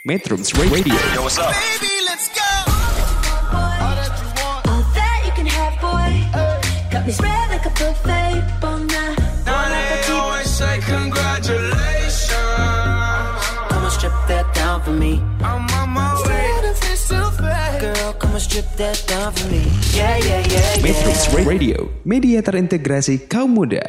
Metrums Radio. Yo, what's up? Baby, let's go. All that you can have, boy. Got me spread like a buffet. Bon night. Now they always say congratulations. Come and strip that down for me. I'm on my way. Face to face. Girl, come and strip that down for me. Yeah, yeah, yeah, Metrums yeah. Radio, media terintegrasi kaum muda.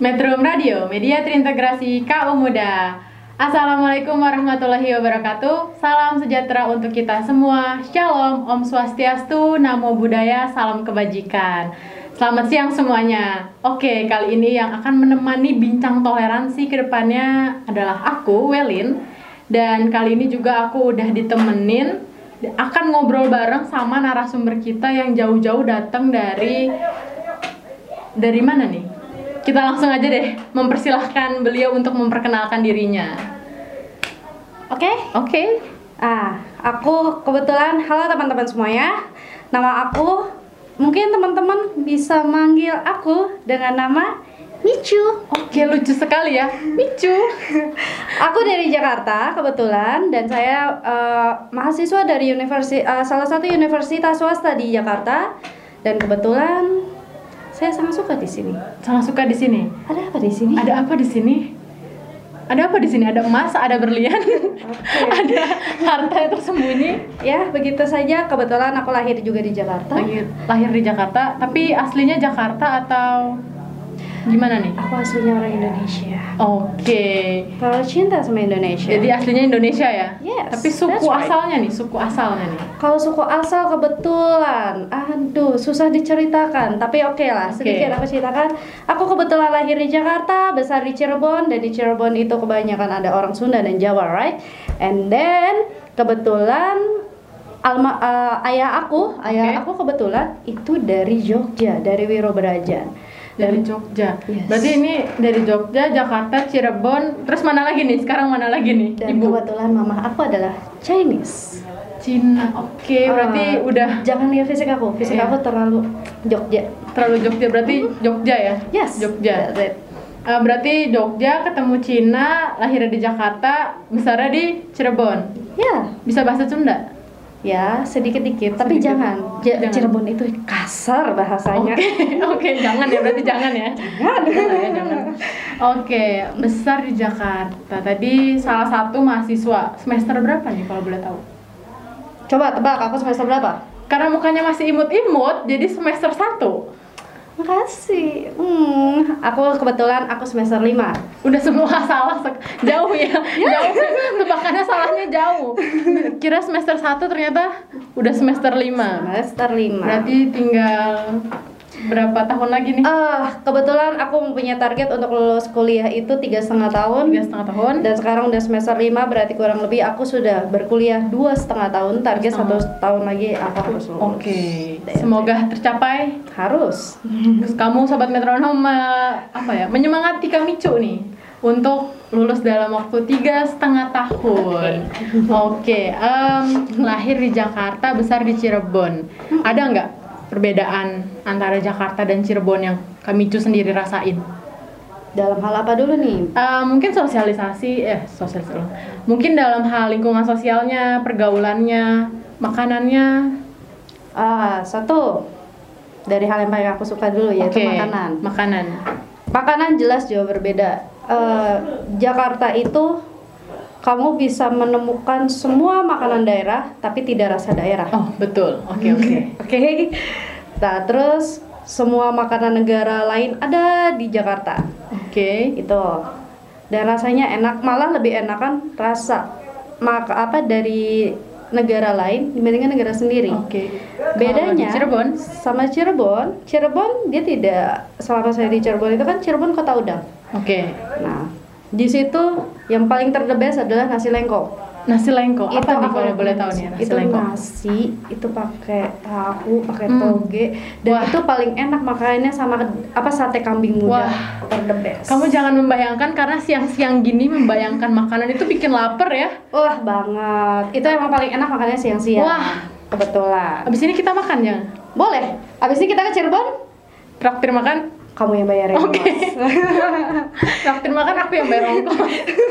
Metro Radio, media terintegrasi kaum muda. Assalamualaikum warahmatullahi wabarakatuh. Salam sejahtera untuk kita semua. Shalom, Om Swastiastu, Namo Buddhaya, salam kebajikan. Selamat siang semuanya. Oke, kali ini yang akan menemani bincang toleransi ke depannya adalah aku, Welin. Dan kali ini juga aku udah ditemenin akan ngobrol bareng sama narasumber kita yang jauh-jauh datang dari dari mana nih? Kita langsung aja deh mempersilahkan beliau untuk memperkenalkan dirinya. Oke, Oke. ah, aku kebetulan, halo teman-teman semuanya. Nama aku, mungkin teman-teman bisa manggil aku dengan nama Micu. Oke, lucu sekali ya. Micu. Aku dari Jakarta kebetulan dan saya eh, mahasiswa dari universitas salah satu universitas swasta di Jakarta dan kebetulan saya sangat suka di sini. Sangat suka di sini. Ada apa di sini? Ada apa di sini? Ada apa di sini? Ada emas, ada berlian, ada harta yang tersembunyi. Ya, begitu saja. Kebetulan aku lahir juga di Jakarta. Lahir, lahir di Jakarta, tapi aslinya Jakarta atau gimana nih? Aku aslinya orang Indonesia. Oke. Terlalu cinta sama Indonesia. Jadi aslinya Indonesia ya? Yes, Tapi suku right. asalnya nih, suku asalnya nih. Kalau suku asal kebetulan, aduh susah diceritakan. Tapi oke lah, Oke. sedikit aku ceritakan. Aku kebetulan lahir di Jakarta, besar di Cirebon, dan di Cirebon itu kebanyakan ada orang Sunda dan Jawa, right? And then kebetulan alma eh, ayah aku, ayah Oke. aku kebetulan itu dari Jogja, dari Wirobrajan. Dari Jogja. Yes. Berarti ini dari Jogja, Jakarta, Cirebon, terus mana lagi nih? Sekarang mana lagi nih? Dan Ibu kebetulan mama aku adalah Chinese. Cina. Oke, berarti Ah, udah jangan lihat fisik aku, fisik Iya. aku terlalu Jogja. terlalu Jogja. Berarti Jogja ya? Yes, Jogja. Eh, berarti Jogja ketemu Cina, lahirnya di Jakarta, besarnya di Cirebon. Ya, Bisa bahasa Sunda? Ya, sedikit-dikit, tapi Sedikit. jangan. Ja- Jangan. Cirebon itu kasar bahasanya. Oke, oke, jangan ya. Berarti jangan ya. Jangan ya, jangan. Oke, besar di Jakarta. Tadi salah satu mahasiswa semester berapa nih kalau boleh tahu? Coba tebak, aku semester berapa? Karena mukanya masih imut-imut, jadi semester 1 Makasih. Hmm, aku kebetulan aku semester 5. Udah semua salah jauh ya, jauh. Tebakannya salahnya jauh. Kira semester 1 ternyata udah semester 5 Semester 5. Berarti tinggal berapa tahun lagi nih? Ah, kebetulan aku mempunyai target untuk lulus kuliah itu tiga setengah tahun. Tiga setengah tahun. Dan sekarang udah semester 5 berarti kurang lebih aku sudah berkuliah dua setengah tahun. Target satu tahun lagi aku harus lulus. Oke, semoga tercapai. Harus. Terus kamu sobat metronom apa ya menyemangati kami cu nih untuk lulus dalam waktu tiga setengah tahun. Oke, em, lahir di Jakarta, besar di Cirebon. Ada nggak perbedaan antara Jakarta dan Cirebon yang kami cu sendiri rasain? Dalam hal apa dulu nih? Eh, mungkin sosialisasi, eh sosialisasi. Mungkin dalam hal lingkungan sosialnya, pergaulannya, makanannya. Ah, satu dari hal yang paling aku suka dulu yaitu Oke, makanan. Makanan. Makanan jelas jauh berbeda. Eh, Jakarta itu kamu bisa menemukan semua makanan daerah tapi tidak rasa daerah. Oh betul. Oke oke. Oke. Nah, terus semua makanan negara lain ada di Jakarta. Oke. Itu. Dan rasanya enak, malah lebih enakan rasa maka apa dari negara lain dibandingkan negara sendiri. Oke. Bedanya Kalau di Cirebon, sama Cirebon, Cirebon dia tidak selama saya di Cirebon itu kan Cirebon kota udang. oke. Nah, di situ yang paling terdebes adalah nasi lengko. Nasi lengko. Itu apa nih kalau boleh tahu nih nasi itu lengko? nasi, itu pakai tahu, pakai Hmm. toge, dan Wah. itu paling enak makanannya sama apa sate kambing muda. Wah. Terdebes. Kamu jangan membayangkan karena siang-siang gini membayangkan makanan itu bikin lapar ya. Wah banget. Itu emang paling enak makannya siang-siang. Wah. Kebetulan. Abis ini kita makan ya. Boleh. Abis ini kita ke Cirebon? Traktir makan. Kamu yang bayarin Oke. Mas. Traktir makan aku yang bayar ongkos.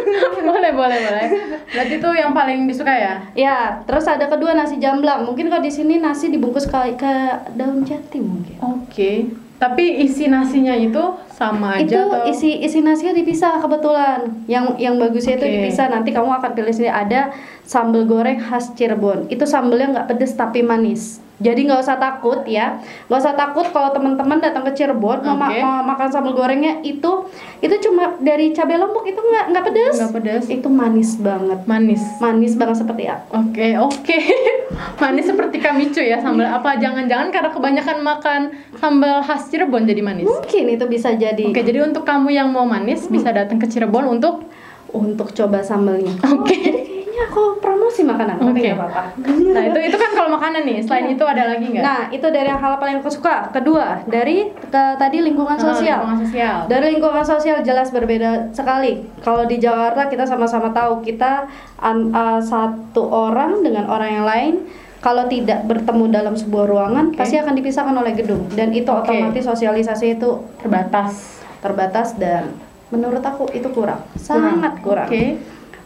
boleh, boleh, boleh. Berarti itu yang paling disuka ya? ya terus ada kedua nasi jamblang mungkin kalau di sini nasi dibungkus ke, ke daun jati mungkin Oke. Tapi isi nasinya itu sama aja itu atau isi isi nasinya dipisah kebetulan yang yang bagusnya itu Oke. dipisah nanti kamu akan pilih sini ada sambal goreng khas Cirebon itu sambelnya nggak pedes tapi manis jadi nggak usah takut ya nggak usah takut kalau teman-teman datang ke Cirebon mau, ma- Oke. mau makan sambal gorengnya itu itu cuma dari cabai lombok itu nggak nggak pedes Nggak pedes. itu manis banget manis? manis banget seperti apa Oke, oke. manis seperti kamicu ya sambal. Apa jangan-jangan karena kebanyakan makan sambal khas Cirebon jadi manis? mungkin itu bisa jadi Oke, jadi untuk kamu yang mau manis bisa datang ke Cirebon untuk untuk coba sambelnya Oke. jadi kayaknya aku promosi makanan tapi Oke. nggak apa-apa Nah, itu itu kan kalau makanan nih. Selain itu ada lagi nggak? Nah, itu dari hal paling aku suka. Kedua, dari ke- tadi lingkungan Ah, sosial. lingkungan sosial. Dari lingkungan sosial jelas berbeda sekali. Kalau di Jakarta kita sama-sama tahu kita an- uh, satu orang dengan orang yang lain kalau tidak bertemu dalam sebuah ruangan Oke. pasti akan dipisahkan oleh gedung dan itu Oke. otomatis sosialisasi itu Terbatas. terbatas dan menurut aku itu kurang, sangat kurang. Oke.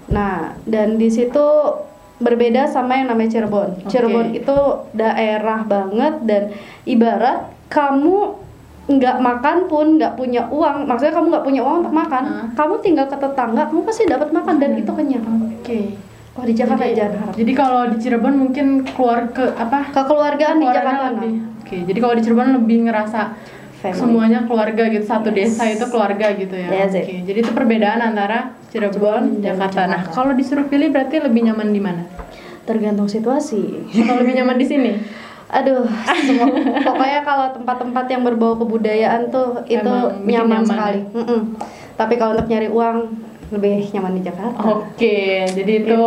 Nah, dan di situ berbeda sama yang namanya Cirebon. Oke. Cirebon itu daerah banget dan ibarat kamu nggak makan pun nggak punya uang, maksudnya kamu nggak punya uang untuk makan, Ah. kamu tinggal ke tetangga, kamu pasti dapat makan dan itu kenyang. Oke. Oh di Jakarta Jadi, jangan harap. jadi kalau di Cirebon mungkin keluar ke apa? Kekeluargaan di keluarganya Jakarta lebih. nah. Oke, jadi kalau di Cirebon lebih ngerasa Family. semuanya keluarga gitu, satu Yes. desa itu keluarga gitu ya. Yes. Oke, jadi itu perbedaan antara Cirebon, Jakarta. Nah, kalau disuruh pilih berarti lebih nyaman di mana? Tergantung situasi. Atau lebih nyaman di sini? Aduh, semua, pokoknya kalau tempat-tempat yang berbau kebudayaan tuh itu Emang nyaman, nyaman sekali. ya? Mm-mm. Tapi kalau untuk nyari uang lebih nyaman di Jakarta. Oke, jadi itu Gitu.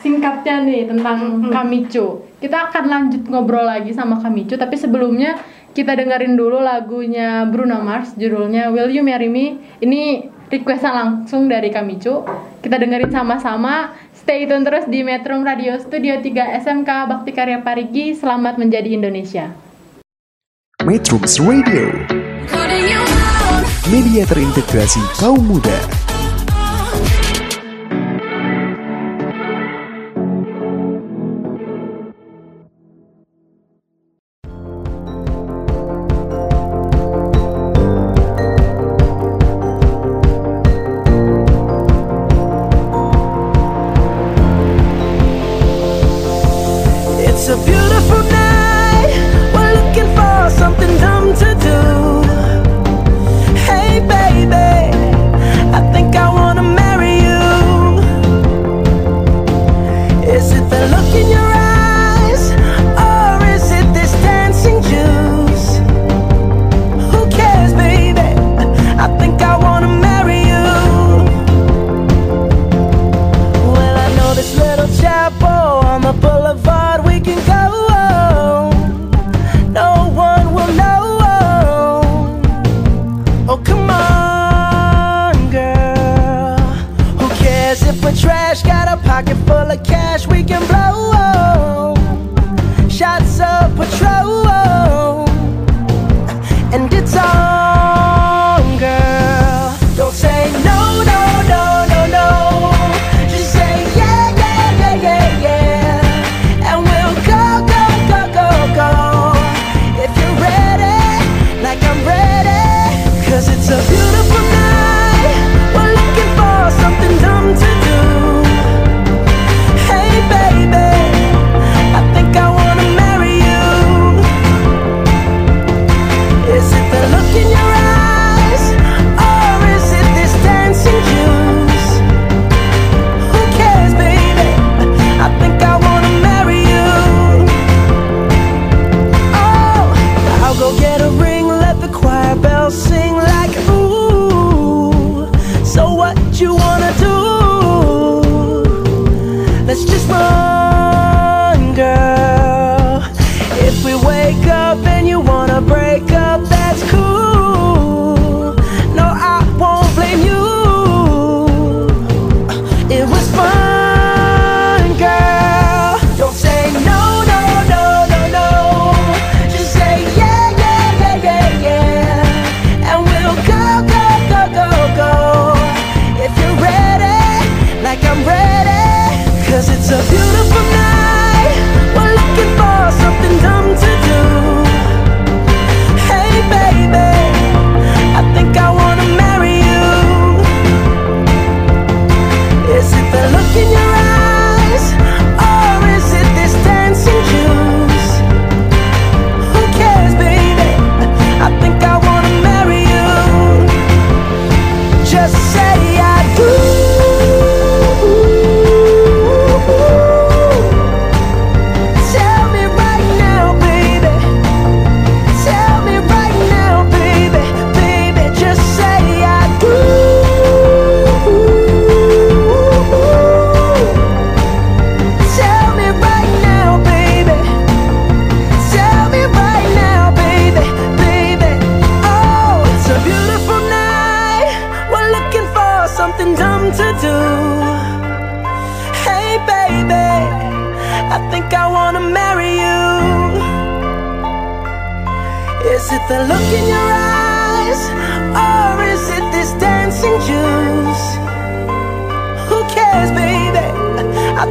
singkatnya nih tentang Kamicu. Kita akan lanjut ngobrol lagi sama Kamicu, tapi sebelumnya kita dengerin dulu lagunya Bruno Mars, judulnya Will You Marry Me. Ini requestan langsung dari Kamicu. Kita dengerin sama-sama. Stay tune terus di Metro Radio Studio 3 SMK Bakti Karya Parigi. Selamat menjadi Indonesia. Metrums Radio, media terintegrasi kaum muda.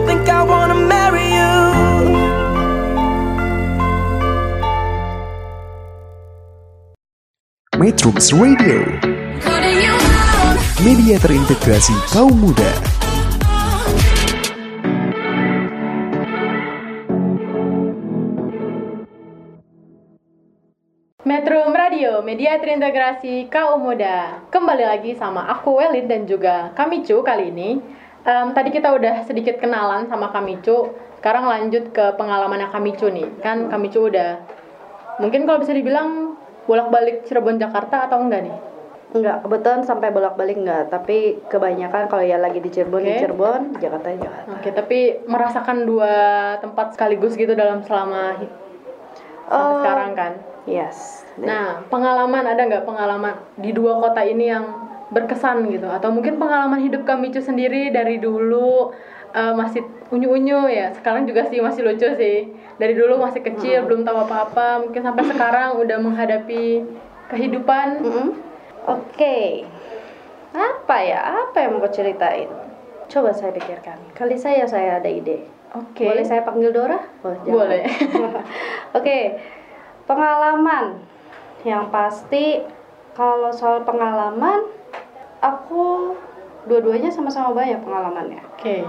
Think I wanna marry you. Metrums Radio, media terintegrasi kaum muda. Metro Radio, media terintegrasi kaum muda. Kembali lagi sama aku Welid dan juga Kamicu kali ini. Em, tadi kita udah sedikit kenalan sama Kamicu. Sekarang lanjut ke pengalamannya Kamicu nih. Kan Kamicu udah mungkin kalau bisa dibilang bolak-balik Cirebon Jakarta atau enggak nih? Enggak, kebetulan sampai bolak-balik enggak, tapi kebanyakan kalau ya lagi di Cirebon di Oke. Cirebon, Jakarta di Jakarta. Oke, tapi merasakan dua tempat sekaligus gitu dalam selama hi- sampai Oh. sekarang kan? Yes. Nah, pengalaman ada nggak pengalaman di dua kota ini yang berkesan gitu? Atau mungkin pengalaman hidup Kamicu sendiri dari dulu eh, masih unyu-unyu ya? Sekarang juga sih masih lucu sih. Dari dulu masih kecil, belum tahu apa-apa. Mungkin sampai sekarang udah menghadapi kehidupan. Mm-mm. Oke. Apa ya? Apa yang mau ceritain? Coba saya pikirkan. Kali saya saya ada ide. Oke. Boleh saya panggil Dora? Jangan. Boleh. Oke. Pengalaman. Yang pasti kalau soal pengalaman dua-duanya sama-sama banyak pengalamannya. Oke.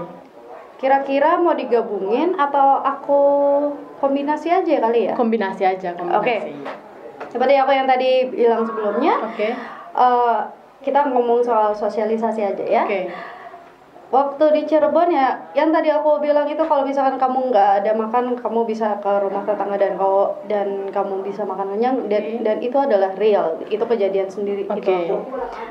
Kira-kira mau digabungin atau aku kombinasi aja kali ya? Kombinasi aja, kombinasi. Oke. Seperti aku yang tadi bilang sebelumnya, Oke. eh, kita ngomong soal sosialisasi aja ya. Oke. Waktu di Cirebon ya, yang tadi aku bilang itu kalau misalkan kamu nggak ada makan, kamu bisa ke rumah tetangga dan kau dan kamu bisa makan kenyang dan Oke. dan itu adalah real, itu kejadian sendiri itu Oke. aku.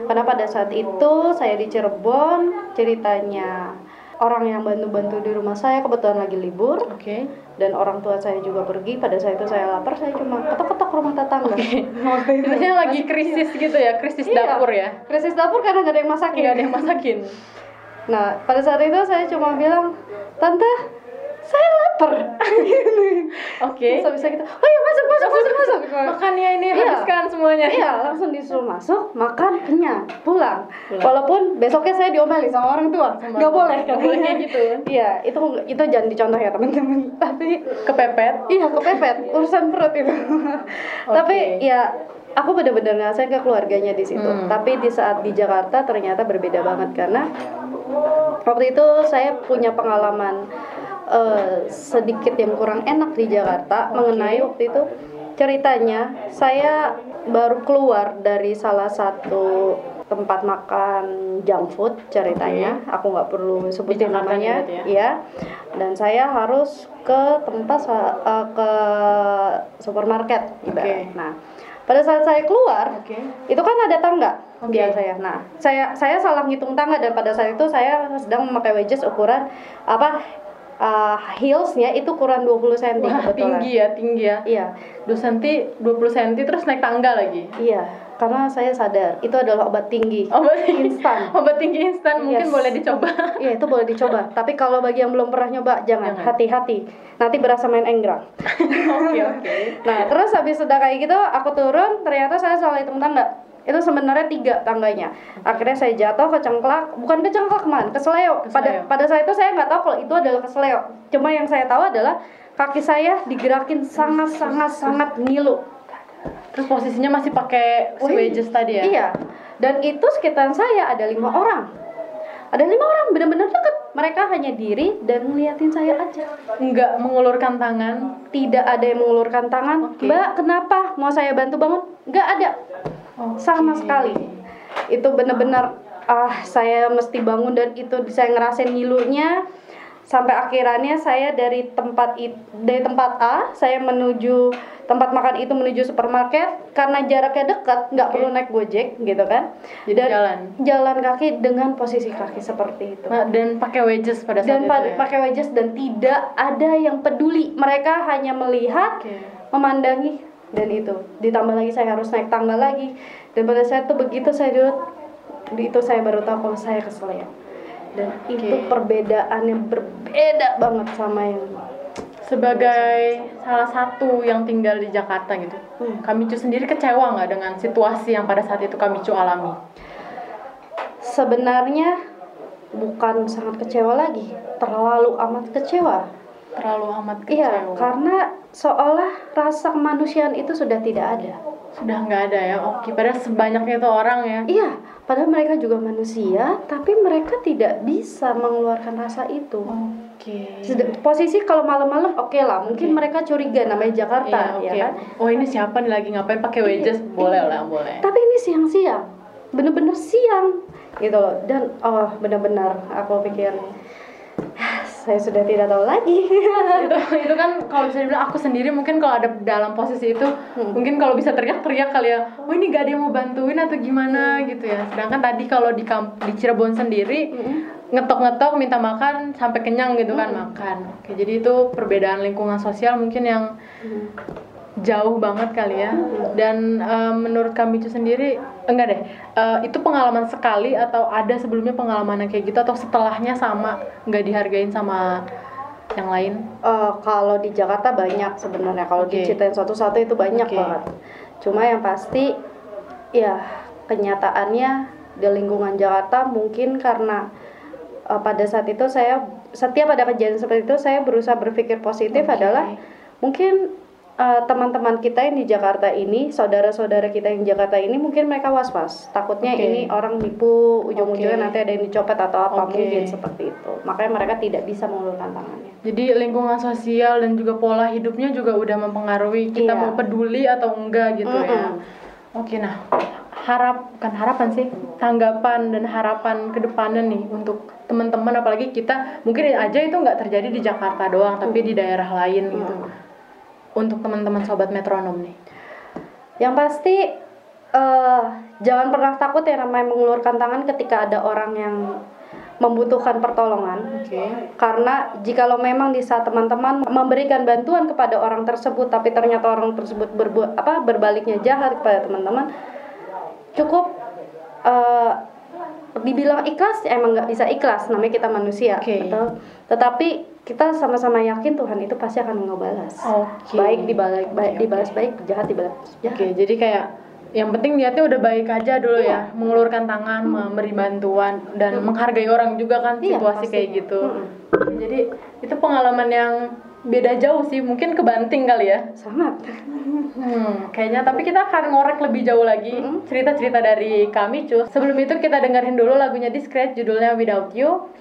Karena pada saat itu saya di Cirebon, ceritanya orang yang bantu-bantu di rumah saya kebetulan lagi libur Oke. dan orang tua saya juga pergi. Pada saat itu saya lapar, saya cuma ketok-ketok rumah tetangga. Sebenarnya lagi krisis gitu ya, krisis Iya, dapur ya. Krisis dapur karena nggak ada yang masakin. Nggak ada yang masakin. Nah, pada saat itu saya cuma bilang, Tante, saya lapar. Oke. Terus habis itu, oh iya masuk, masuk, masuk, masuk. Makannya ini Iya. habiskan semuanya. Iya, langsung disuruh masuk, makan, kenyang, pulang. Pulang. Walaupun besoknya saya diomeli sama orang tua, nggak boleh. Nggak boleh kayak gitu. Iya, itu itu jangan dicontoh ya teman-teman. Tapi Kepepet. iya kepepet urusan perut itu. Tapi ya aku benar-benar ngerasain ke keluarganya di situ. Hmm. Tapi di saat di Jakarta ternyata berbeda banget karena waktu itu saya punya pengalaman eh, sedikit yang kurang enak di Jakarta mengenai waktu itu ceritanya saya baru keluar dari salah satu tempat makan junk food ceritanya aku nggak perlu sebutin namanya berarti ya? ya dan saya harus ke tempat eh, ke supermarket ibarat. Oke. nah pada saat saya keluar Oke. itu kan ada tangga Oke. di saya. Nah, saya saya salah ngitung tangga dan pada saat itu saya sedang memakai wedges ukuran apa uh, heelsnya itu ukuran 20 cm Wah, tinggi ya, tinggi ya. Iya, 2 cm, 20 cm terus naik tangga lagi. iya. Karena saya sadar itu adalah obat tinggi. Obat tinggi Instan. Obat tinggi instan mungkin Yes. boleh dicoba. Iya, itu boleh dicoba. Tapi kalau bagi yang belum pernah nyoba, jangan hati-hati. Nanti berasa main enggrang. Oke, oke. Nah, terus habis sudah kayak gitu, aku turun, ternyata saya salah hitung tangga. Itu sebenarnya tiga tangganya akhirnya saya jatuh kecengklak bukan kecengklak man kesleo pada pada saat itu saya nggak tahu kalau itu adalah kesleo cuma yang saya tahu adalah kaki saya digerakin sangat sangat sangat ngilu Terus posisinya masih pakai wedges tadi ya? Iya. Dan itu sekitaran saya ada lima orang. Ada lima orang benar-benar deket. Mereka hanya diri dan ngeliatin saya aja. Nggak mengulurkan tangan. Tidak ada yang mengulurkan tangan. Oke. Mbak, kenapa? Mau saya bantu bangun? Nggak ada. Sama sekali. Itu benar-benar ah saya mesti bangun dan itu saya ngerasain ngilunya sampai akhirannya saya dari tempat it- dari tempat A saya menuju tempat makan itu menuju supermarket karena jaraknya dekat nggak perlu naik gojek gitu kan Jadi jalan. jalan kaki dengan posisi kaki seperti itu Nah, dan pakai wedges pada saat dan itu ya? pakai wedges dan tidak ada yang peduli mereka hanya melihat Oke. memandangi dan itu ditambah lagi saya harus naik tangga lagi dan pada saat itu begitu saya duduk di itu saya baru tahu kalau saya keseleo dan itu Oke. perbedaan yang berbeda banget sama yang Sebagai salah satu yang tinggal di Jakarta gitu, Hmm. Kamicu sendiri kecewa nggak dengan situasi yang pada saat itu Kamicu alami? sebenarnya bukan sangat kecewa lagi terlalu amat kecewa Terlalu amat iya kecewa. karena seolah rasa kemanusiaan itu sudah tidak ada Sudah nggak ada ya, oke. Padahal sebanyaknya itu orang ya. Iya, padahal mereka juga manusia, tapi mereka tidak bisa mengeluarkan rasa itu. Oke. Sed- Posisi kalau malam-malam oke lah, mungkin Oke. mereka curiga namanya Jakarta, Iya, ya oke. kan? Oh ini siapa nih lagi ngapain pakai wedges? Iya, Boleh iya. lah, boleh. Tapi ini siang-siang, bener-bener siang, gitu loh. Dan oh bener-bener aku pikir "Ah, saya sudah tidak tahu lagi. itu itu kan kalau bisa dibilang aku sendiri mungkin kalau ada dalam posisi itu Hmm. mungkin kalau bisa teriak-teriak kali ya oh ini gak ada yang mau bantuin atau gimana gitu ya sedangkan tadi kalau di kamp di Cirebon sendiri Hmm. ngetok-ngetok minta makan sampai kenyang gitu kan makan oke jadi itu perbedaan lingkungan sosial mungkin yang Hmm. Jauh banget kali ya dan eh, menurut kami itu sendiri enggak deh eh, itu pengalaman sekali atau ada sebelumnya pengalaman yang kayak gitu atau setelahnya sama nggak dihargain sama yang lain Eh, kalau di Jakarta banyak sebenarnya kalau Oke. diceritain satu-satu itu banyak Oke. banget cuma yang pasti ya kenyataannya di lingkungan Jakarta mungkin karena eh, pada saat itu saya setiap ada kejadian seperti itu saya berusaha berpikir positif Oke. adalah mungkin eh, teman-teman kita yang di Jakarta ini saudara-saudara kita yang di Jakarta ini mungkin mereka was-was takutnya Oke. ini orang nipu ujung-ujungnya Oke. nanti ada yang dicopet atau apa Oke. mungkin seperti itu makanya mereka tidak bisa mengulurkan tangannya Jadi lingkungan sosial dan juga pola hidupnya juga udah mempengaruhi kita Iya. mau peduli atau enggak gitu ya. Mm-mm. Oke nah harap bukan harapan sih tanggapan dan harapan ke depannya nih untuk teman-teman apalagi kita mungkin aja itu nggak terjadi di Jakarta doang tapi di daerah lain gitu. Untuk teman-teman sobat metronom nih. Yang pasti eh jangan pernah takut ya namanya mengulurkan tangan ketika ada orang yang membutuhkan pertolongan. Oke. Karena jikalau memang di saat teman-teman memberikan bantuan kepada orang tersebut tapi ternyata orang tersebut berbuat apa berbaliknya jahat kepada teman-teman, cukup eh dibilang ikhlas ya emang nggak bisa ikhlas namanya kita manusia Oke. betul tetapi kita sama-sama yakin Tuhan itu pasti akan ngebalas Oke. baik dibalas baik Oke, dibalas baik jahat dibalas jahat Oke, jadi kayak yang penting niatnya udah baik aja dulu Iya. ya, mengulurkan tangan, memberi bantuan dan menghargai orang juga kan Iya, situasi kayak pastinya. gitu. Mm-mm. Jadi itu pengalaman yang beda jauh sih, mungkin kebanting kali ya. sangat Hmm, kayaknya tapi kita akan ngorek lebih jauh lagi cerita-cerita dari kami, Cus. Sebelum itu kita dengerin dulu lagunya Discreet judulnya Without You.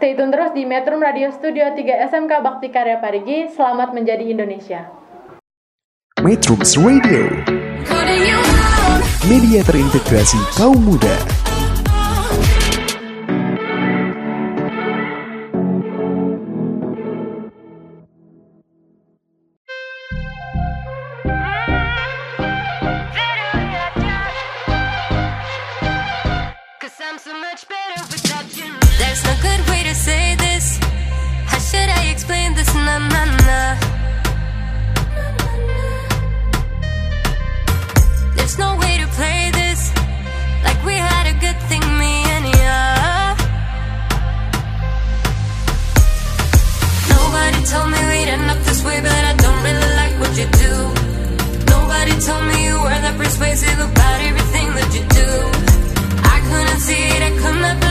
Stay tune terus di Metro Radio Studio 3 SMK Bakti Karya Parigi. Selamat menjadi Indonesia. Metrums Radio, media terintegrasi kaum muda. Told me you were that persuasive about everything that you do. I couldn't see it, I could not believe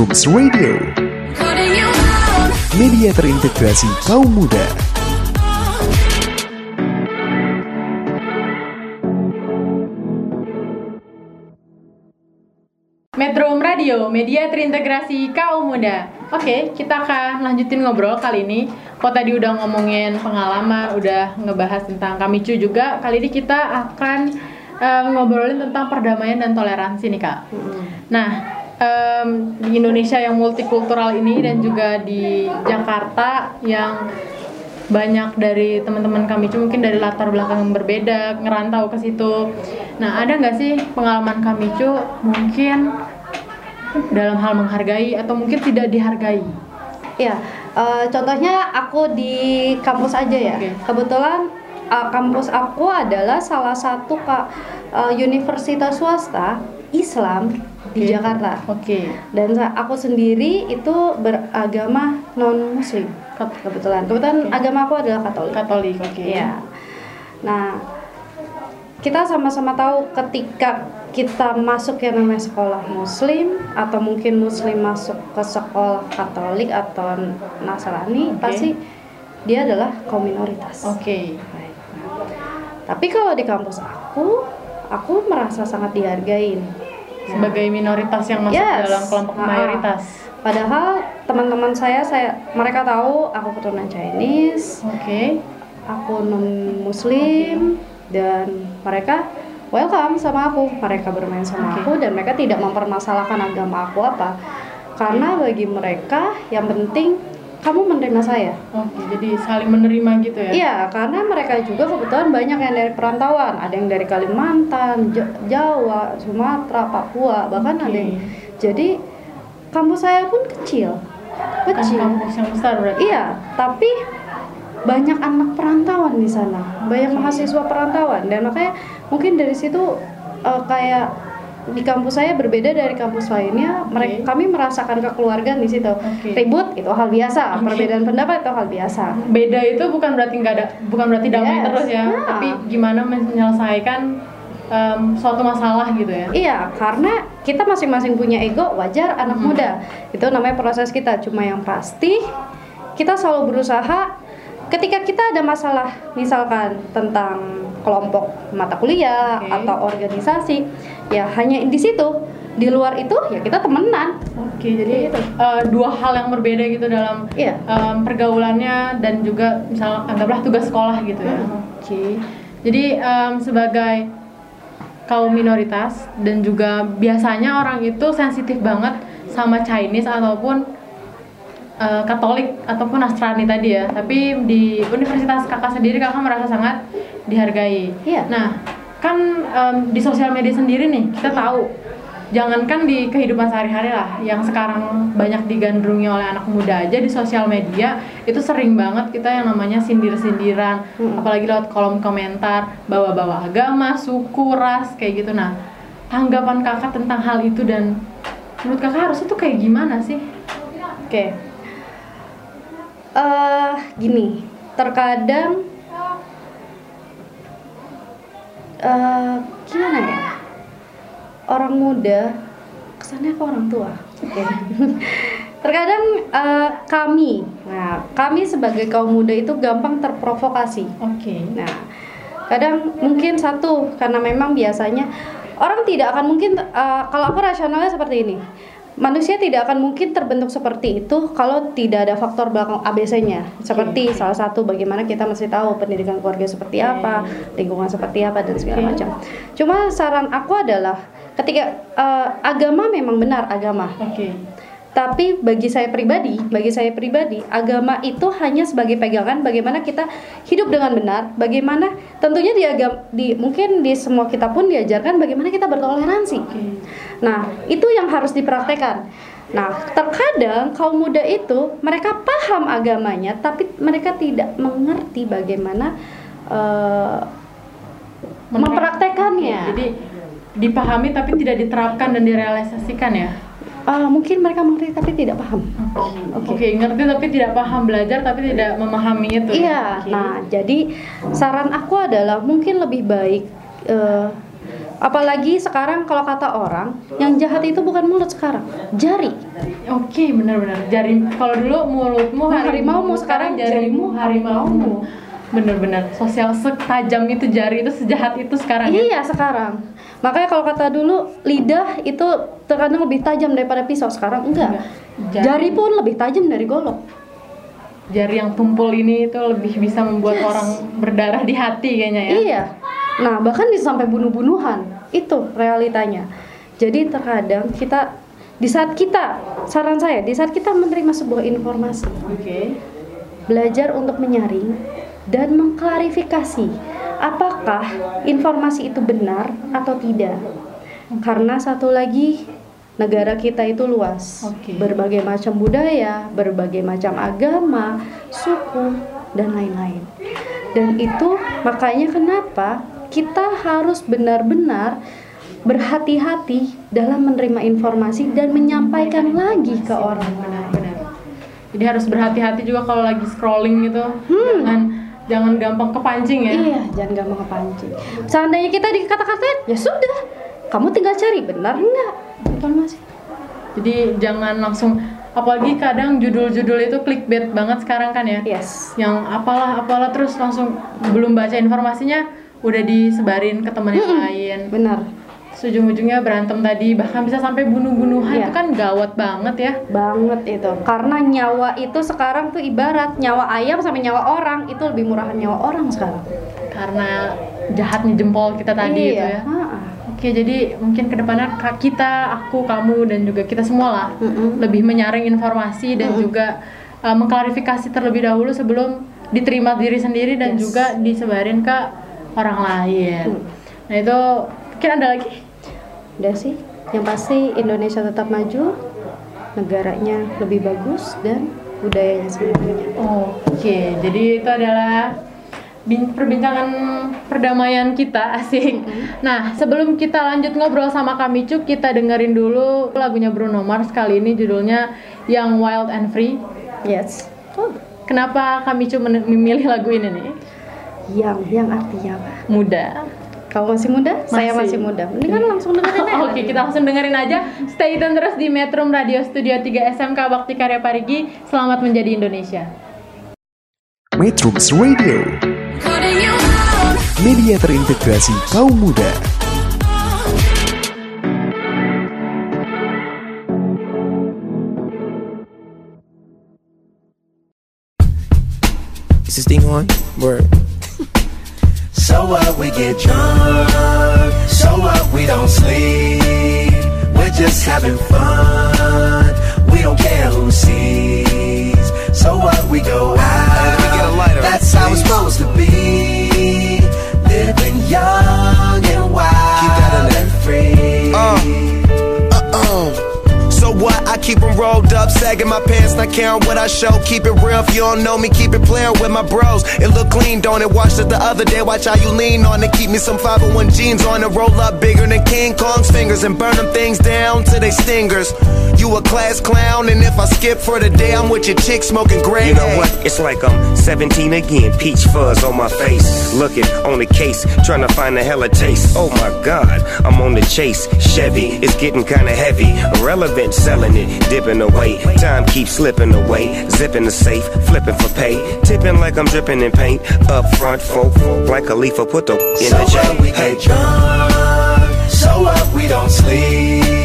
Metrums Radio, media terintegrasi kaum muda. Metro Radio, media terintegrasi kaum muda. Oke, kita akan lanjutin ngobrol kali ini. Kok tadi udah ngomongin pengalaman, udah ngebahas tentang Kamicu juga. Kali ini kita akan eh, ngobrolin tentang perdamaian dan toleransi nih kak. Nah, em, di Indonesia yang multikultural ini dan juga di Jakarta yang banyak dari teman-teman kami mungkin dari latar belakang yang berbeda ngerantau ke situ. Nah, ada nggak sih pengalaman kami mungkin dalam hal menghargai atau mungkin tidak dihargai? Iya, eh, contohnya aku di kampus aja ya. Oke. Kebetulan eh, kampus aku adalah salah satu kak eh, universitas swasta Islam di Oke. Jakarta. Oke. Dan sa- aku sendiri itu beragama non Muslim. Kebetulan, kebetulan Oke. agama aku adalah Katolik. Katolik, oke. Iya. Nah, kita sama-sama tahu ketika kita masuk yang namanya sekolah muslim atau mungkin muslim masuk ke sekolah katolik atau nasrani Oke. pasti dia adalah kaum minoritas. Oke. Baik. Tapi kalau di kampus aku, aku merasa sangat dihargain. Sebagai minoritas yang masuk Yes. dalam kelompok Ah. mayoritas. Padahal teman-teman saya, saya mereka tahu aku keturunan Chinese, Oke. aku non muslim dan mereka welcome sama aku mereka bermain sama Oke. aku dan mereka tidak mempermasalahkan agama aku apa karena bagi mereka yang penting kamu menerima saya. Oke, jadi saling menerima gitu ya? Iya, karena mereka juga kebetulan banyak yang dari perantauan, ada yang dari Kalimantan, Ja- Jawa, Sumatera, Papua, bahkan Oke. ada yang jadi kampus saya pun kecil, Kan kecil. kampus yang besar berarti? Iya, tapi banyak anak perantauan di sana, banyak mahasiswa perantauan dan makanya mungkin dari situ eh, kayak di kampus saya berbeda dari kampus lainnya. Mereka kami merasakan kekeluargaan di situ. Oke. Ribut itu hal biasa, Oke. perbedaan pendapat itu hal biasa. Beda itu bukan berarti nggak ada, bukan berarti damai Yes. terus ya, Nah. tapi gimana menyelesaikan em, suatu masalah gitu ya? Iya, karena kita masing-masing punya ego, wajar anak muda. Itu namanya proses kita. Cuma yang pasti kita selalu berusaha ketika kita ada masalah, misalkan tentang kelompok mata kuliah Oke. atau organisasi, ya hanya di situ. Di luar itu ya kita temenan. Oke, jadi eh, dua hal yang berbeda gitu dalam Iya. em, pergaulannya dan juga misalnya anggaplah tugas sekolah gitu ya. Oke. Jadi em, sebagai kaum minoritas dan juga biasanya orang itu sensitif banget sama Chinese ataupun eh, Katolik ataupun Nasrani tadi ya. Tapi di universitas kakak sendiri kakak merasa sangat dihargai. Iya. Nah, kan em, di sosial media sendiri nih kita tahu jangankan di kehidupan sehari-hari lah yang sekarang banyak digandrungi oleh anak muda aja di sosial media itu sering banget kita yang namanya sindir-sindiran apalagi lewat kolom komentar bawa-bawa agama, suku, ras kayak gitu nah tanggapan kakak tentang hal itu dan menurut kakak harusnya tuh kayak gimana sih? Oke. Eh gini, terkadang eh gimana ya? Orang muda kesannya ke orang tua. Oke. terkadang eh, kami, nah kami sebagai kaum muda itu gampang terprovokasi. Oke. Nah, kadang mungkin satu karena memang biasanya orang tidak akan mungkin uh, kalau aku rasionalnya seperti ini. Manusia tidak akan mungkin terbentuk seperti itu kalau tidak ada faktor belakang ABC-nya. Seperti salah satu bagaimana kita mesti tahu pendidikan keluarga seperti apa, lingkungan seperti apa dan segala Oke. macam. Cuma saran aku adalah ketika uh, agama memang benar agama. Oke. Tapi bagi saya pribadi, bagi saya pribadi, agama itu hanya sebagai pegangan bagaimana kita hidup dengan benar, bagaimana tentunya di agama di mungkin di semua kita pun diajarkan bagaimana kita bertoleransi. Nah, itu yang harus dipraktekkan. Nah, terkadang kaum muda itu mereka paham agamanya tapi mereka tidak mengerti bagaimana eh, mempraktekannya. Jadi dipahami tapi tidak diterapkan dan direalisasikan ya. Ah, mungkin mereka mengerti tapi tidak paham. Oke, ngerti tapi tidak paham belajar tapi tidak memahami itu. Iya, Oke. nah jadi saran aku adalah mungkin lebih baik eh, apalagi sekarang kalau kata orang yang jahat itu bukan mulut sekarang, jari. Oke, benar-benar. Jari kalau dulu mulutmu Harimaumu, sekarang jarimu harimaumu. Bener-bener sosial setajam itu jari itu sejahat itu sekarang ya. Iya sekarang. Makanya kalau kata dulu lidah itu terkadang lebih tajam daripada pisau sekarang enggak. Jari. Jari pun lebih tajam dari golok. Jari yang tumpul ini itu lebih bisa membuat Yes. orang berdarah di hati kayaknya ya. Iya. Nah, bahkan bisa sampai bunuh-bunuhan. Itu realitanya. Jadi terkadang kita di saat kita saran saya di saat kita menerima sebuah informasi Oke. belajar untuk menyaring dan mengklarifikasi apakah informasi itu benar atau tidak. Karena satu lagi negara kita itu luas, Oke. berbagai macam budaya, berbagai macam agama, suku dan lain-lain. Dan itu makanya kenapa kita harus benar-benar berhati-hati dalam menerima informasi dan menyampaikan lagi ke orang Benar-benar. Jadi harus berhati-hati juga kalau lagi scrolling gitu. Hmm. Jangan jangan gampang kepancing ya. Iya, jangan gampang kepancing. Seandainya kita dikata-katain, ya sudah. Kamu tinggal cari benar enggak informasi. Jadi jangan langsung apalagi kadang judul-judul itu clickbait banget sekarang kan ya. Yes. Yang apalah apalah terus langsung belum baca informasinya udah disebarin ke teman yang lain. Benar. Ujung-ujungnya berantem tadi bahkan bisa sampai bunuh-bunuhan Iya. itu kan gawat banget ya. Banget itu. Karena nyawa itu sekarang tuh ibarat nyawa ayam sama nyawa orang itu lebih murahan nyawa orang sekarang. Karena jahatnya jempol kita tadi gitu ya. Ha-ha. Oke, jadi mungkin ke depannya kita, aku, kamu, dan juga kita semua lah Mm-mm. lebih menyaring informasi dan juga uh, mengklarifikasi terlebih dahulu sebelum diterima diri sendiri dan Yes. juga disebarin ke orang lain. Hmm. Nah itu mungkin ada lagi? Udah sih, yang pasti Indonesia tetap maju, negaranya lebih bagus dan budayanya sebenarnya. Oke, jadi itu adalah bin- perbincangan perdamaian kita asik. Nah, sebelum kita lanjut ngobrol sama Kami Cuk, kita dengerin dulu lagunya Bruno Mars kali ini judulnya Yang Wild and Free. Yes. Oh, Kenapa Kami Cuk memilih lagu ini nih? yang yang artinya apa? Muda. Kau masih muda? Saya Masih. masih muda. Mendingan langsung dengerin aja. Oke, kita langsung dengerin aja. Stay tune terus di Metro Radio Studio 3 SMK Bakti Karya Parigi. Selamat menjadi Indonesia. Metrums Radio, media terintegrasi kaum muda. Is this thing on? Word. So what we get drunk, so what we don't sleep. We're just having fun, we don't care who sees. So what we go out, up, sagging my pants, not caring what I show. Keep it real if you don't know me, keep it playing with my bros. It look clean, don't it? Watched it the other day, watch how you lean on it. Keep me some 501 jeans on it, roll up bigger than King Kong's fingers and burn them things down to they stingers. You a class clown, and if I skip for the day, I'm with your chick smoking gray. You know what? It's like I'm 17 again. Peach fuzz on my face. Looking on the case, trying to find a hella taste. Oh my god, I'm on the chase. Chevy, it's getting kinda heavy. Irrelevant, selling it, dipping away. Time keeps slipping away. Zipping the safe, flipping for pay. Tipping like I'm dripping in paint. Up front, folk, like a leaf, put the in So the J. what we Hey. get drunk, so what we don't sleep.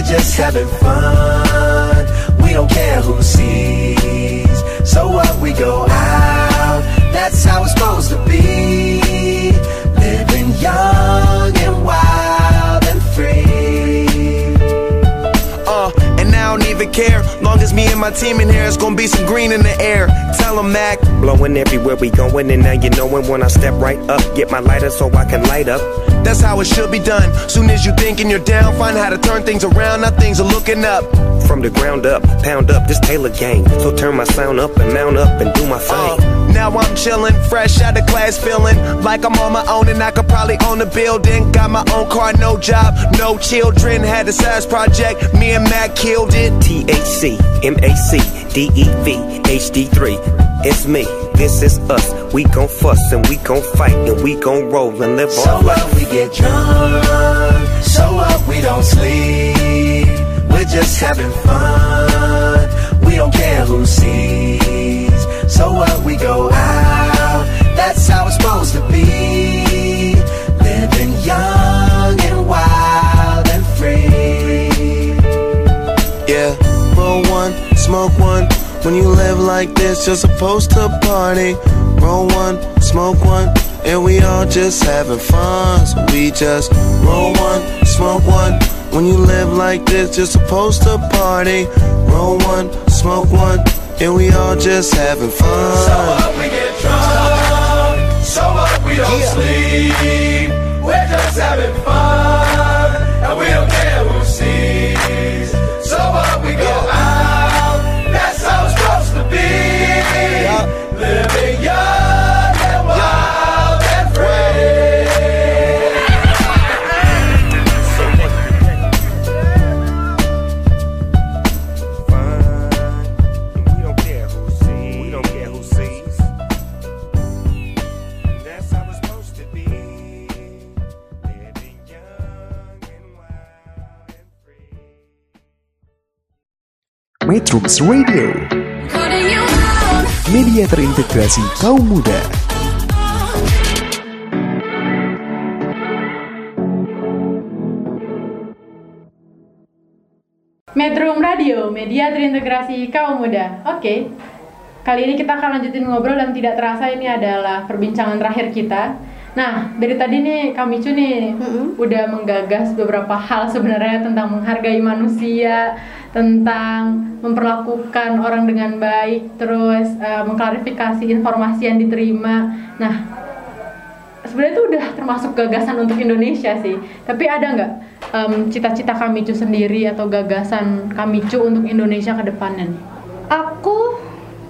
We're just having fun, we don't care who sees. So what we go out, that's how it's supposed to be. Living young and wild and free. Uh, and I don't even care. Long as me and my team in here, it's gonna be some green in the air. Tell 'em, Mac. Blowing everywhere we going, and now you knowin' when I step right up. Get my lighter so I can light up. That's how it should be done. Soon as you thinking you're down, find how to turn things around. Now things are looking up. From the ground up, pound up this Taylor gang. So turn my sound up and mount up and do my Uh, thing. now I'm chillin', fresh out of class, feeling like I'm on my own and I could probably own a building. Got my own car, no job, no children. Had a size project, me and Mac killed it. THC, MAC, DEV, HD3. It's me, this is us. We gon' fuss and we gon' fight and we gon' roll and live So our life. what we get drunk, so what we don't sleep. We're just having fun, we don't care who sees. So what we go out, that's how it's supposed to be. Living young and wild and free. Yeah, roll one, smoke one. When you live like this, you're supposed to party. Roll one, smoke one, and we all just having fun. So we just roll one, smoke one. When you live like this, you're supposed to party. Roll one, smoke one, and we all just having fun. So what we get drunk, so what we don't sleep. We're just having fun, Metrums Radio, media terintegrasi kaum muda. Metro Radio, media terintegrasi kaum muda. Oke, kali ini kita akan lanjutin ngobrol dan tidak terasa ini adalah perbincangan terakhir kita. Nah, dari tadi nih Kamicu nih udah menggagas beberapa hal sebenarnya tentang menghargai manusia, tentang memperlakukan orang dengan baik, terus eh, mengklarifikasi informasi yang diterima. Nah, sebenarnya itu udah termasuk gagasan untuk Indonesia sih. Tapi ada nggak em, cita-cita Kamicu sendiri atau gagasan Kamicu untuk Indonesia ke depannya nih? Aku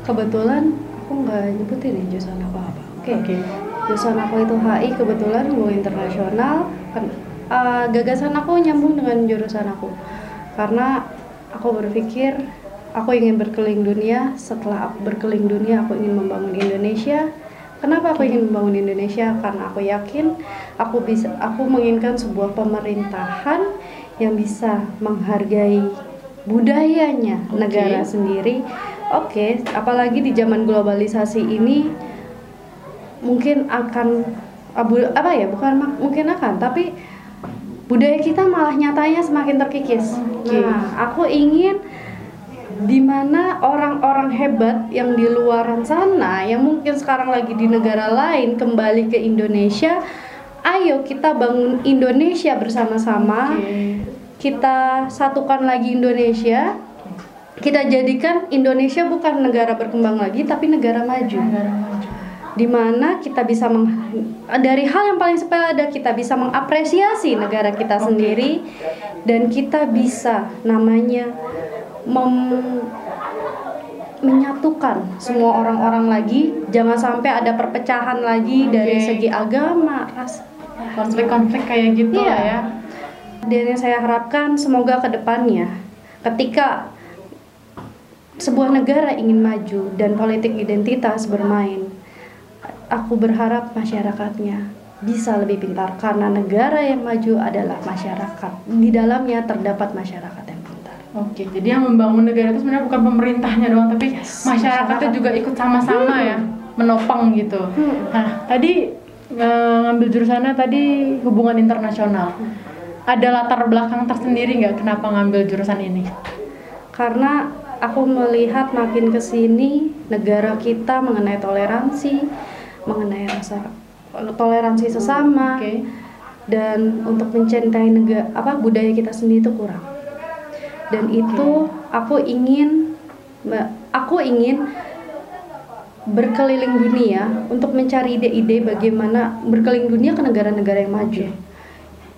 kebetulan aku nggak nyebutin nih jurusan aku apa. Oke. Oke. Jurusan aku itu HI kebetulan hubungan internasional. Ken- eh, gagasan aku nyambung dengan jurusan aku karena aku berpikir aku ingin berkeliling dunia. Setelah aku berkeliling dunia, aku ingin membangun Indonesia. Kenapa aku ingin membangun Indonesia? Karena aku yakin aku bisa, aku menginginkan sebuah pemerintahan yang bisa menghargai budayanya Oke. negara sendiri. Oke, apalagi di zaman globalisasi ini mungkin akan abu, apa ya? Bukan mungkin akan, tapi budaya kita malah nyatanya semakin terkikis. Oke. Nah, aku ingin di mana orang-orang hebat yang di luaran sana yang mungkin sekarang lagi di negara lain kembali ke Indonesia ayo kita bangun Indonesia bersama-sama Oke. kita satukan lagi Indonesia kita jadikan Indonesia bukan negara berkembang lagi tapi negara maju di mana kita bisa meng- dari hal yang paling sepele ada kita bisa mengapresiasi negara kita sendiri dan kita bisa namanya mem- menyatukan semua orang-orang lagi jangan sampai ada perpecahan lagi dari Oke. segi agama ras Konflik-konflik kayak gitu Iya. lah ya. dan yang saya harapkan semoga ke depannya ketika sebuah negara ingin maju dan politik identitas bermain aku berharap masyarakatnya bisa lebih pintar karena negara yang maju adalah masyarakat di dalamnya terdapat masyarakat yang pintar Oke, jadi yang membangun negara itu sebenarnya bukan pemerintahnya doang, tapi masyarakatnya masyarakat. juga ikut sama-sama ya, menopang gitu. Nah, tadi eh, ngambil jurusannya tadi hubungan internasional. Ada latar belakang tersendiri nggak kenapa ngambil jurusan ini? karena aku melihat makin ke sini negara kita mengenai toleransi mengenai rasa toleransi sesama. Oke. dan untuk mencintai negara apa budaya kita sendiri itu kurang. Dan itu aku ingin aku ingin berkeliling dunia untuk mencari ide-ide bagaimana berkeliling dunia ke negara-negara yang maju. Bagi-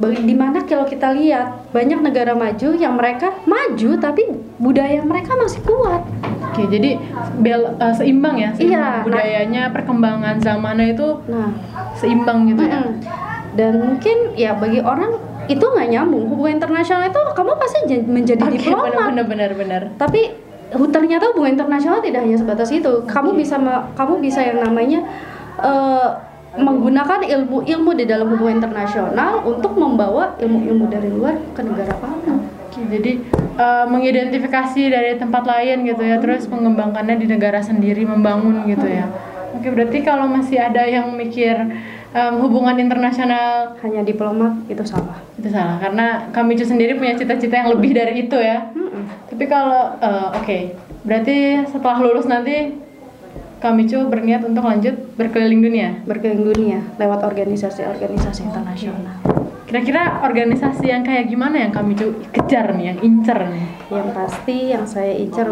di mana kalau kita lihat banyak negara maju yang mereka maju tapi budaya mereka masih kuat Oke, jadi bel, eh, seimbang ya, seimbang Iya, nah- budayanya, perkembangan zamannya itu nah seimbang gitu ya. Mm-mm. Dan mungkin ya bagi orang itu nggak nyambung. Hubungan internasional itu kamu pasti menjadi Oke, diplomat. benar-benar benar. Tapi ternyata hubungan internasional tidak hanya sebatas itu. Kamu bisa ma- kamu bisa yang namanya eh, menggunakan ilmu ilmu di dalam hubungan internasional untuk membawa ilmu-ilmu dari luar ke negara kamu. Oke, jadi eh, mengidentifikasi dari tempat lain gitu ya, terus mengembangkannya di negara sendiri, membangun gitu ya. Oke, berarti kalau masih ada yang mikir em, hubungan internasional Hanya diplomat itu salah. itu salah, karena kami itu sendiri punya cita-cita yang lebih dari itu ya. Tapi kalau eh, oke, berarti setelah lulus nanti kami berniat untuk lanjut berkeliling dunia. Berkeliling dunia lewat organisasi-organisasi internasional. Kira-kira organisasi yang kayak gimana yang kami kejar nih, yang incer nih Yang pasti yang saya incar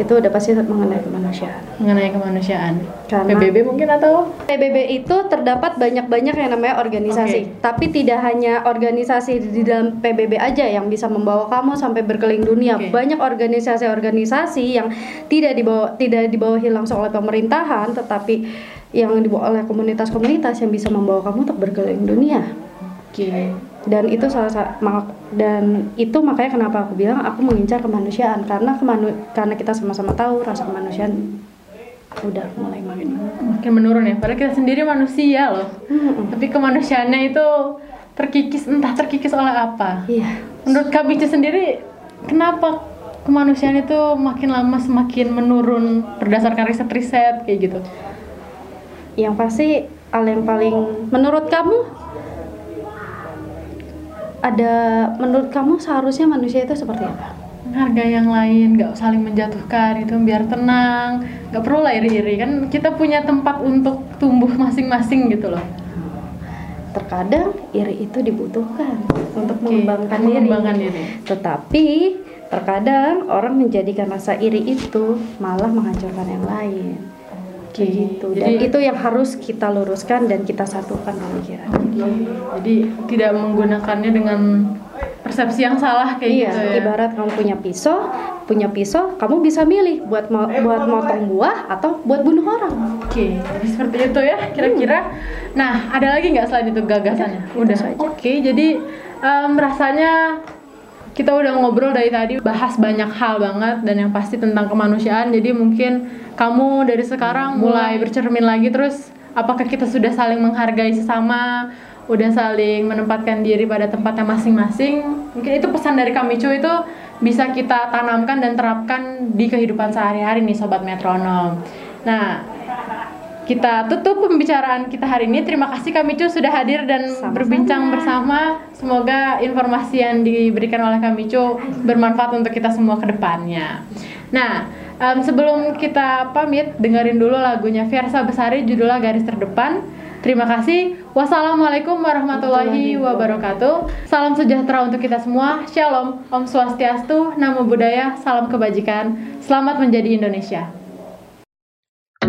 itu udah pasti mengenai kemanusiaan. mengenai kemanusiaan? Karena- PBB mungkin atau PBB itu terdapat banyak-banyak yang namanya organisasi, tapi tidak hanya organisasi di dalam PBB aja yang bisa membawa kamu sampai berkeliling dunia. Oke. Banyak organisasi-organisasi yang tidak dibawa tidak dibawahi langsung oleh pemerintahan, tetapi yang dibawa oleh komunitas-komunitas yang bisa membawa kamu untuk berkeliling dunia. Oke. Dan itu salah satu dan itu makanya kenapa aku bilang aku mengincar kemanusiaan karena kemanu karena kita sama-sama tahu rasa kemanusiaan udah mulai makin Makin menurun ya. Padahal kita sendiri manusia loh. Tapi kemanusiaannya itu terkikis entah terkikis oleh apa. Iya. Menurut kami sendiri kenapa kemanusiaan itu makin lama semakin menurun berdasarkan riset-riset kayak gitu. Yang pasti hal yang paling menurut kamu ada menurut kamu seharusnya manusia itu seperti apa? harga yang lain nggak saling menjatuhkan itu biar tenang nggak perlu lah iri-iri kan kita punya tempat untuk tumbuh masing-masing gitu loh terkadang iri itu dibutuhkan untuk Oke, mengembangkan, mengembangkan diri. diri. Tetapi terkadang orang menjadikan rasa iri itu malah menghancurkan yang lain. Oke, Begitu. Dan jadi- itu yang harus kita luruskan dan kita satukan pemikiran. Jadi tidak menggunakannya dengan persepsi yang salah kayak iya, gitu ya. ibarat kamu punya pisau, punya pisau, kamu bisa milih buat mo- buat motong buah atau buat bunuh orang. Oke, jadi seperti itu ya kira-kira. Nah, ada lagi nggak selain itu gagasannya? Udah, Udah. Oke, jadi em, rasanya kita udah ngobrol dari tadi bahas banyak hal banget dan yang pasti tentang kemanusiaan. Jadi mungkin kamu dari sekarang mulai bercermin lagi terus apakah kita sudah saling menghargai sesama, udah saling menempatkan diri pada tempatnya masing-masing. Mungkin itu pesan dari kami cuy itu bisa kita tanamkan dan terapkan di kehidupan sehari-hari nih sobat metronom. Nah, kita tutup pembicaraan kita hari ini. Terima kasih kami Cu sudah hadir dan Sama-sama. berbincang bersama. Semoga informasi yang diberikan oleh kami Cu bermanfaat untuk kita semua ke depannya. Nah, em, sebelum kita pamit, dengerin dulu lagunya Fiersa Besari judulnya Garis Terdepan. Terima kasih. Wassalamualaikum warahmatullahi wabarakatuh. Salam sejahtera untuk kita semua. Shalom. Om Swastiastu. Namo Buddhaya. Salam kebajikan. Selamat menjadi Indonesia.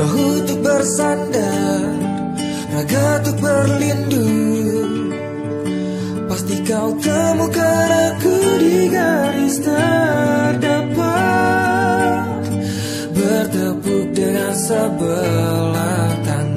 Bahu untuk bersandar Raga untuk berlindung. Pasti kau temukan aku di garis terdepan. Bertepuk dengan sebelah tangan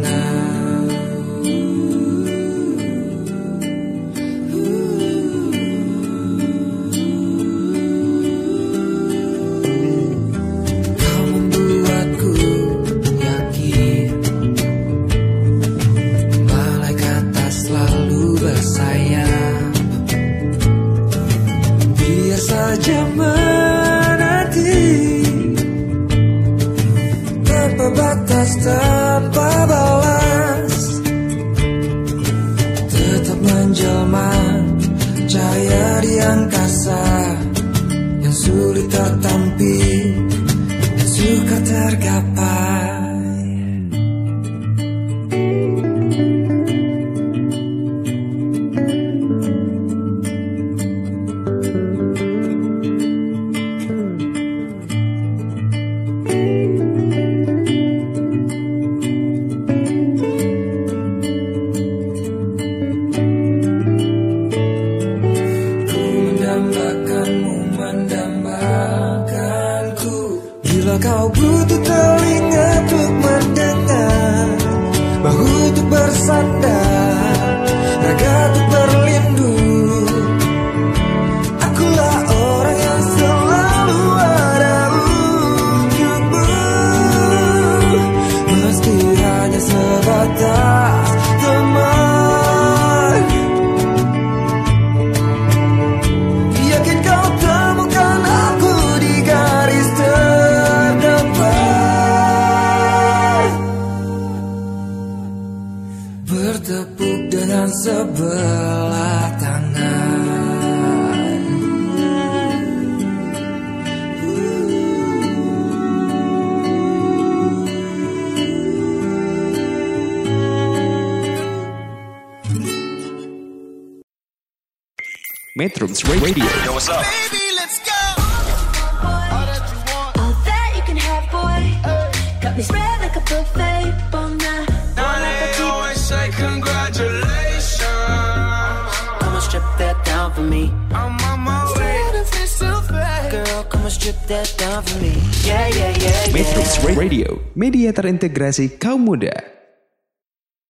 Bila kau butuh telinga untuk mendengar Bahu untuk bersandar Metrums Radio. Yo, what's up? Baby, let's go. All that you can have, boy. Got me spread like a buffet. Bon night. Now they always say congratulations. Come on, strip that down for me. I'm on my way. Girl, come on, strip that down for me. Yeah, yeah, yeah, yeah. Metrums Radio, media terintegrasi kaum muda.